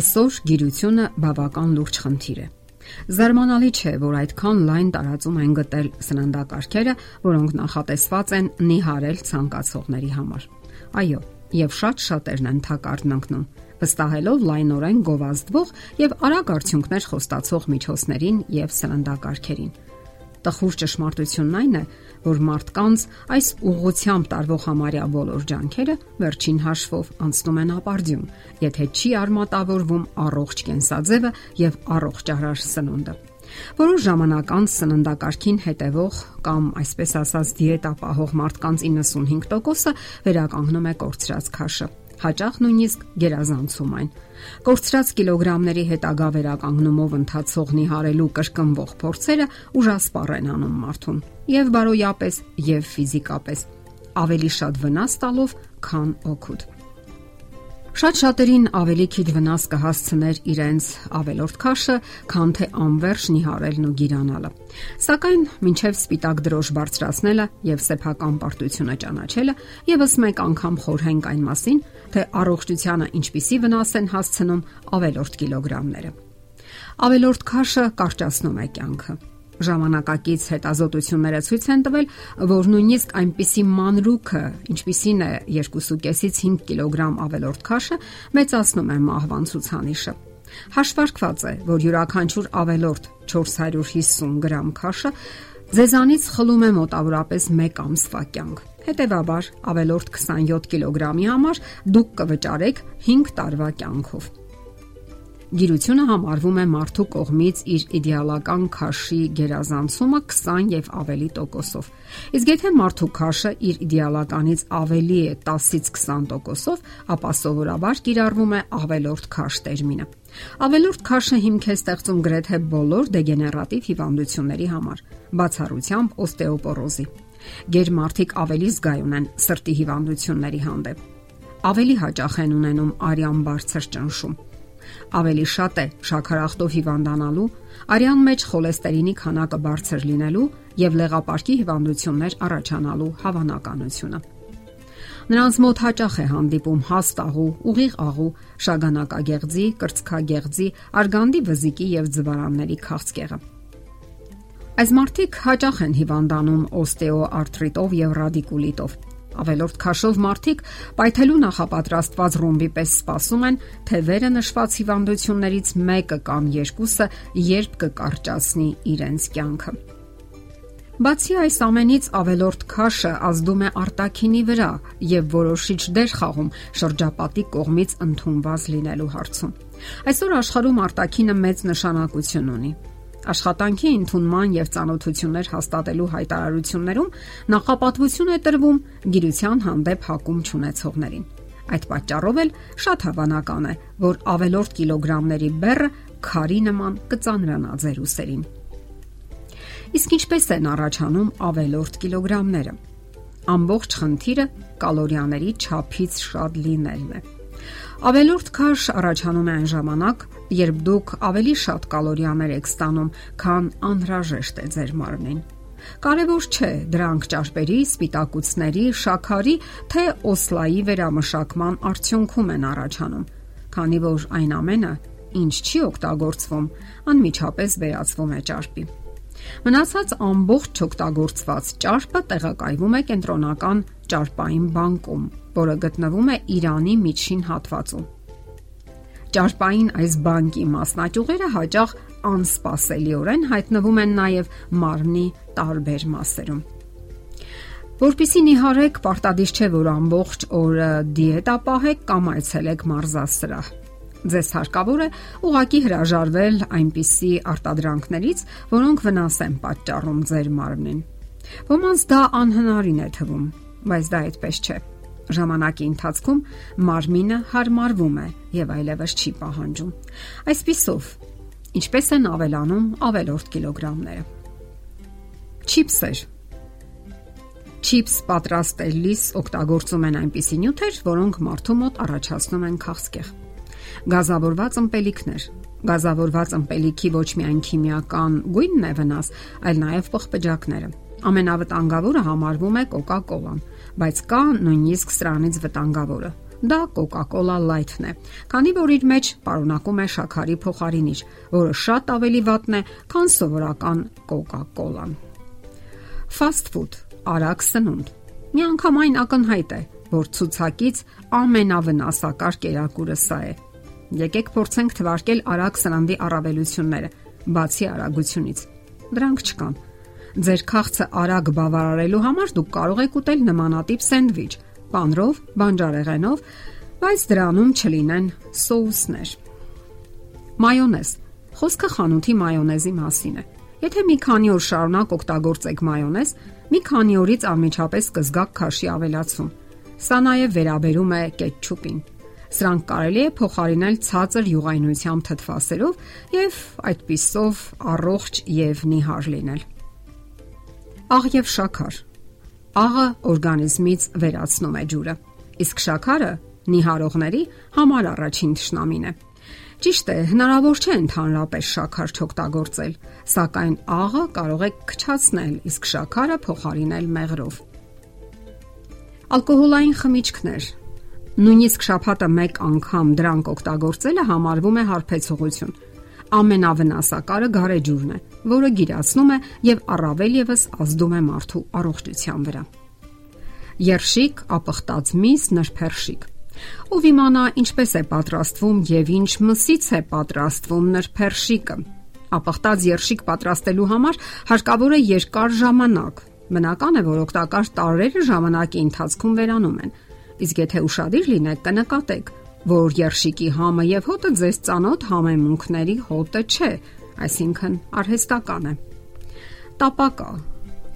Այսօր գիրությունը բավական լուրջ խնդիր է։ Զարմանալի չէ, որ այդքան լայն տարածում են գտել սննդակարգերը, որոնք նախատեսված են նիհարել ցանկացողների համար։ Այո, եւ շատ շատերն են թակարդն ընկնում, վստահելով լայնորեն գովազդվող եւ արագ արդյունքներ խոստացող միջոցներին եւ սննդակարգերին։ Տխուր ճշմարտությունն այն է, որ մարդկանց այս ուղղությամբ տարվող համարյա բոլոր ջանքերը վերջին հաշվով անցնում են ապարդյուն, եթե չի արմատավորվում առողջ կենսաձևը եւ առողջ առար սնունդը։ Որոշ ժամանակ անց սննդակարգին հետևող կամ այսպես ասած դիետա պահող մարդկանց 95%-ը վերականգնում է կորցրած քաշը հաճախ նույնիսկ գերազանցում այն։ Կորցրած կիլոգրամների հետագա վերականգնումով ընթացող նիհարելու կրկնվող փորձերը ուժասպառ են անում մարդուն, եւ բարոյապես, եւ ֆիզիկապես, ավելի շատ վնաս տալով, քան օգուտ։ Շատ շատերին ավելի քիչ վնաս կհասցներ իրենց ավելորդ քաշը, քան թե անverջ նիհարելն ու գիրանալը։ Սակայն մինչև սպիտակ դրոշ բարձրացնելը եւ սեփական պարտությունը ճանաչելը եւս մեկ անգամ խորհենք այն մասին, թե առողջությանը ինչպիսի վնաս են հասցնում ավելորդ կիլոգրամները։ Ավելորդ քաշը կարճացնում է կյանքը ժամանակակից հետազոտությունները ցույց են տվել, որ նույնիսկ այնպիսի մանրուքը, ինչպիսին է 2.5-ից 5 կիլոգրամ ավելորդ քաշը, մեծացնում է մահվան ցուցանիշը։ Հաշվարկված է, որ յուրաքանչյուր ավելորդ 450 գրամ քաշը ձեզանից խլում է մոտավորապես 1 ամսվա կյանք։ Հետևաբար, ավելորդ 27 կիլոգրամի համար դուք կվճարեք 5 տարվա կյանքով։ Գիրությունը համարվում է մարդու կողմից իր իդեալական քաշի գերազանցումը 20 եւ ավելի տոկոսով։ Իսկ եթե մարդու քաշը իր իդեալականից ավելի է 10-ից 20 տոկոսով, ապա սովորաբար կիրառվում է ավելորդ քաշ տերմինը։ Ավելորդ քաշը հիմք է ստեղծում գրեթե բոլոր դեգեներատիվ հիվանդությունների համար, բացառությամբ օստեոպորոզի։ Գերմարթիկ ավելի զգայուն են սրտի հիվանդությունների հանդեպ։ Ավելի հաճախ են ունենում արյան բարձր ճնշում ավելի շատ է շաքարախտով հիվանդանալու, արյան մեջ խոլեստերինի քանակը բարձր լինելու եւ լեղապարկի հիվանդություններ առաջանալու հավանականությունը։ Նրանց մոտ հաճախ է հանդիպում հաստ աղու, ուղիղ աղու, շագանակագեղձի, կրծքագեղձի, արգանդի վզիկի եւ ձվարանների քաղցկեղը։ Այս մարդիկ հաճախ են հիվանդանում օստեոարտրիտով եւ ռադիկուլիտով Ավելորդ քաշով մարդիկ պայթելու նախապատրաստված ռումբի պես սպասում են, թե վերը նշված հիվանդություններից մեկը կամ երկուսը երբ կկարճացնի իրենց կյանքը։ Բացի այս ամենից ավելորդ քաշը ազդում է արտակինի վրա եւ որոշիչ դեր խաղում շրջապատի կողմից ընդունված լինելու հարցում։ Այսօր աշխարհում արտակինը մեծ նշանակություն ունի Աշխատանքի ընդունման եւ ծանոթություններ հաստատելու հայտարարություններում նախապատվություն է տրվում գիրության հանդեպ հակում ճանաչողներին։ Այդ պատճառով էլ շատ հավանական է, որ ավելորդ կիլոգրամների բեռը քարի նման կծանրանա ձեր ուսերին։ Իսկ ինչպես են առաջանում ավելորդ կիլոգրամները։ Ամբողջ խնդիրը կալորիաների չափից շատ լինելն է։ Ավելորդ քաշ առաջանում է այն ժամանակ, երբ դուք ավելի շատ կալորիաներ եք ստանում, քան անհրաժեշտ է ձեր մարմնին։ Կարևոր չէ դրանք ճարպերի, սպիտակուցների, շաքարի թե օսլայի վերամշակման արդյունքում են առաջանում, քանի որ այն ամենը, ինչ չի օգտագործվում, անմիջապես վերածվում է ճարպի։ Մնացած ամբողջ չօգտագործված ճարպը տեղակայվում է կենտրոնական ճարպային բանկում, որը գտնվում է Իրանի միջին հատվածում։ Ճարպային այս բանկի մասնաճյուղերը հաճախ անսպասելիորեն հայտնվում են նաև մարմնի տարբեր մասերում։ Որպիսի նիհարեք, պարտադիր չէ, որ ամբողջ օրը դիետա պահեք կամ այցելեք մարզասրահ։ Ձեզ հարկավոր է ուղակի հրաժարվել այնպիսի արտադրանքներից, որոնք վնաս են պատճառում ձեր մարմնին։ Ոմանց դա անհնարին է թվում, բայց դա այդպես չէ ժամանակի ընթացքում մարմինը հարմարվում է եւ այլևս չի պահանջում։ Այսպիսով, ինչպես են ավելանում ավելորդ կիլոգրամները։ Չիպսեր Չիպս պատրաստելիս օգտագործում են այնպիսի նյութեր, որոնք մարդու մոտ առաջացնում են քաղցկեղ։ Գազավորված ըմպելիքներ Գազավորված ըմպելիքի ոչ միայն քիմիական գույնն է վնաս, այլ նաև պղպջակները։ Ամենավտանգավորը համարվում է Coca-Cola-ն, բայց կա նույնիսկ սրանից վտանգավորը՝ Դա Coca-Cola Light-ն է, քանի որ իր մեջ պարունակում է շաքարի փոխարինիչ, որը շատ ավելի վատն է, քան սովորական Coca-Cola-ն։ Fast food, արագ սնունդ։ Միանգամայն ակնհայտ է, որ ցուցակից ամենավնասակար կերակուրը սա է։ Եկեք փորձենք թվարկել արագ սննդի առավելությունները, բացի արագությունից։ Դրանք չկան։ Ձեր քաղցը արագ բավարարելու համար դուք կարող եք ուտել նմանատիպ սենդվիչ, պանրով, բանջարեղենով, բայց դրանում չլինեն սոուսներ։ Մայոնեզ։ Խոսքը խանութի մայոնեզի մասին է։ Եթե մի քանի օր շարունակ օգտագործեք մայոնեզ, մի քանի օրից անմիջապես կզգաք քաշի ավելացում։ Սա նաև վերաբերում է կետչուպին։ Սրանք կարելի է փոխարինել ցածր յուղայնությամբ թթվասերով եւ այդպիսով առողջ եւ նիհար լինել։ Աղ եւ շաքար Աղը օրգանիզմից վերացնում է ջուրը, իսկ շաքարը նիհարողների համար առաջին ճշնամին է։ Ճիշտ է, հնարավոր չէ ընդհանրապես շաքար չօգտագործել, սակայն աղը կարող է քչացնել, իսկ շաքարը փոխարինել մեղրով։ Ալկոհոլային խմիչքներ Նույնիսկ շաբաթը մեկ անգամ դրանք օգտագործելը համարվում է հարբեցողություն ամենավնասակարը գարեջուրն է, որը գիրացնում է եւ առավել եւս ազդում է մարդու առողջության վրա։ Երշիկ, ապխտած միս, նրբերշիկ։ Ով իմանա ինչպես է պատրաստվում եւ ինչ մսից է պատրաստվում նրբերշիկը։ Ապխտած երշիկ պատրաստելու համար հարկավոր է երկար ժամանակ։ Բնական է, որ օգտակար տարրերը ժամանակի ընթացքում վերանում են։ Իսկ եթե ուրախadir լինեք, կնկատեք, որ երշիկի համը եւ հոտը ձեզ ծանոթ համեմունքների հոտը չէ, այսինքն արհեստական է։ Տապակա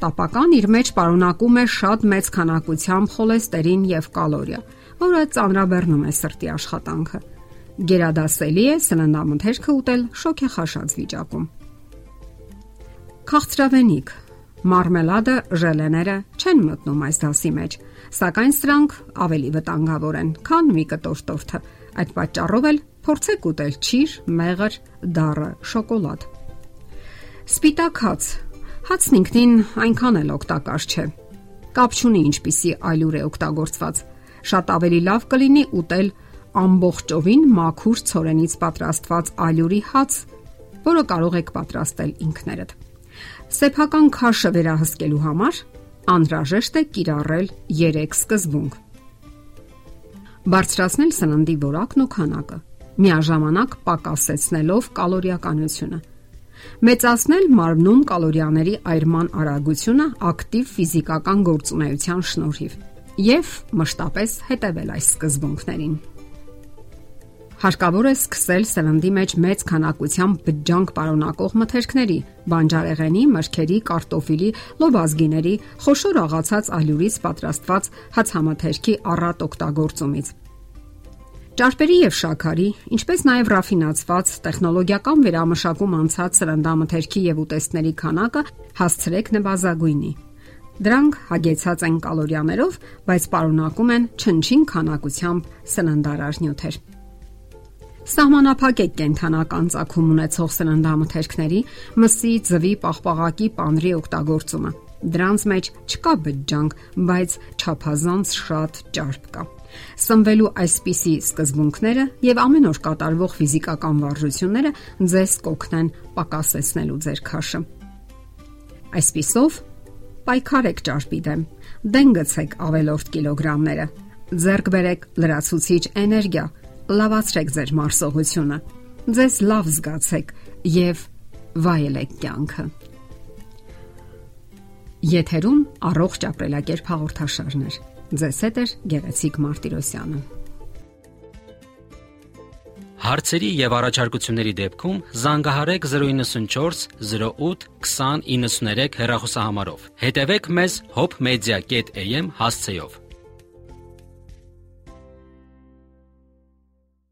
Տապական իր մեջ պարունակում է շատ մեծ քանակությամբ խոլեստերին եւ կալորիա, որը ծանրաբեռնում է սրտի աշխատանքը։ Գերադասելի է սննդամթերքը ուտել շոքեխաշած վիճակում։ Քաղցրավենիք Մարմելադը, ժելեները չեն մտնում այս դասի մեջ, սակայն սրանք ավելի վտանգավոր են, քան մի կտոր տորթը։ Այդ պատճառով էլ փորձեք ուտել ճիր, մեղր, դառը, շոկոլադ։ Սպիտակ հաց։ Հացն ինքնին այնքան էլ օգտակար չէ։ Կապ չունի ինչպիսի այլուր է օգտագործված։ Շատ ավելի լավ կլինի ուտել ամբողջովին մաքուր ցորենից պատրաստված ալյուրի հաց, որը կարող եք պատրաստել ինքներդ։ Սեփական քաշը վերահսկելու համար անհրաժեշտ է կիրառել 3 սկզբունք։ Բարձրացնել սննդի որակն ու քանակը, միաժամանակ պակասեցնելով կալորիականությունը։ Մեծացնել մարմնում կալորիաների այրման արագությունը ակտիվ ֆիզիկական գործունեության շնորհիվ եւ մշտապես հետևել այս սկզբունքներին։ Հարկավոր է սկսել սննդի մեջ մեծ քանակությամբ բջջանք պարունակող մթերքների՝ բանջարեղենի, մրգերի, կարտոֆիլի, լոբազգիների, խոշոր աղացած ալյուրից պատրաստված հացամթերքի առատ օգտագործումից։ Ճարպերի եւ շաքարի, ինչպես նաեւ ռաֆինացված տեխնոլոգիական վերամշակում անցած սրնդամթերքի եւ ուտեստների քանակը հասցրեք նվազագույնի։ Դրանք հագեցած են կալորիաներով, բայց պարունակում են չնչին քանակությամբ սննդարար նյութեր։ Սահմանափակեք կենթանական ցակում ունեցող սննդամթերքների, մսի, ձվի, պաղպաղակի, պանրի օգտագործումը։ Դրանց մեջ չկա բջջանք, բայց չափազանց շատ ճարպ կա։ Սնվելու այսպիսի սկզբունքները եւ ամեն օր կատարվող ֆիզիկական վարժությունները ձեզ կօգնեն պակասեցնելու ձեր քաշը։ Այսպիսով պայքարեք ճարպի դեմ։ Դեն գցեք ավելորդ կիլոգրամները։ Ձեռք բերեք լրացուցիչ էներգիա լավացրեք ձեր մարսողությունը։ Ձեզ լավ զգացեք եւ վայելեք կյանքը։ Եթերում առողջ ապրելակերպ հաղորդաշարներ։ Ձեզ հետ է Գեղեցիկ Մարտիրոսյանը։ Հարցերի եւ առաջարկությունների դեպքում զանգահարեք 094 08 2093 հեռախոսահամարով։ Հետևեք մեզ hopmedia.am հասցեով։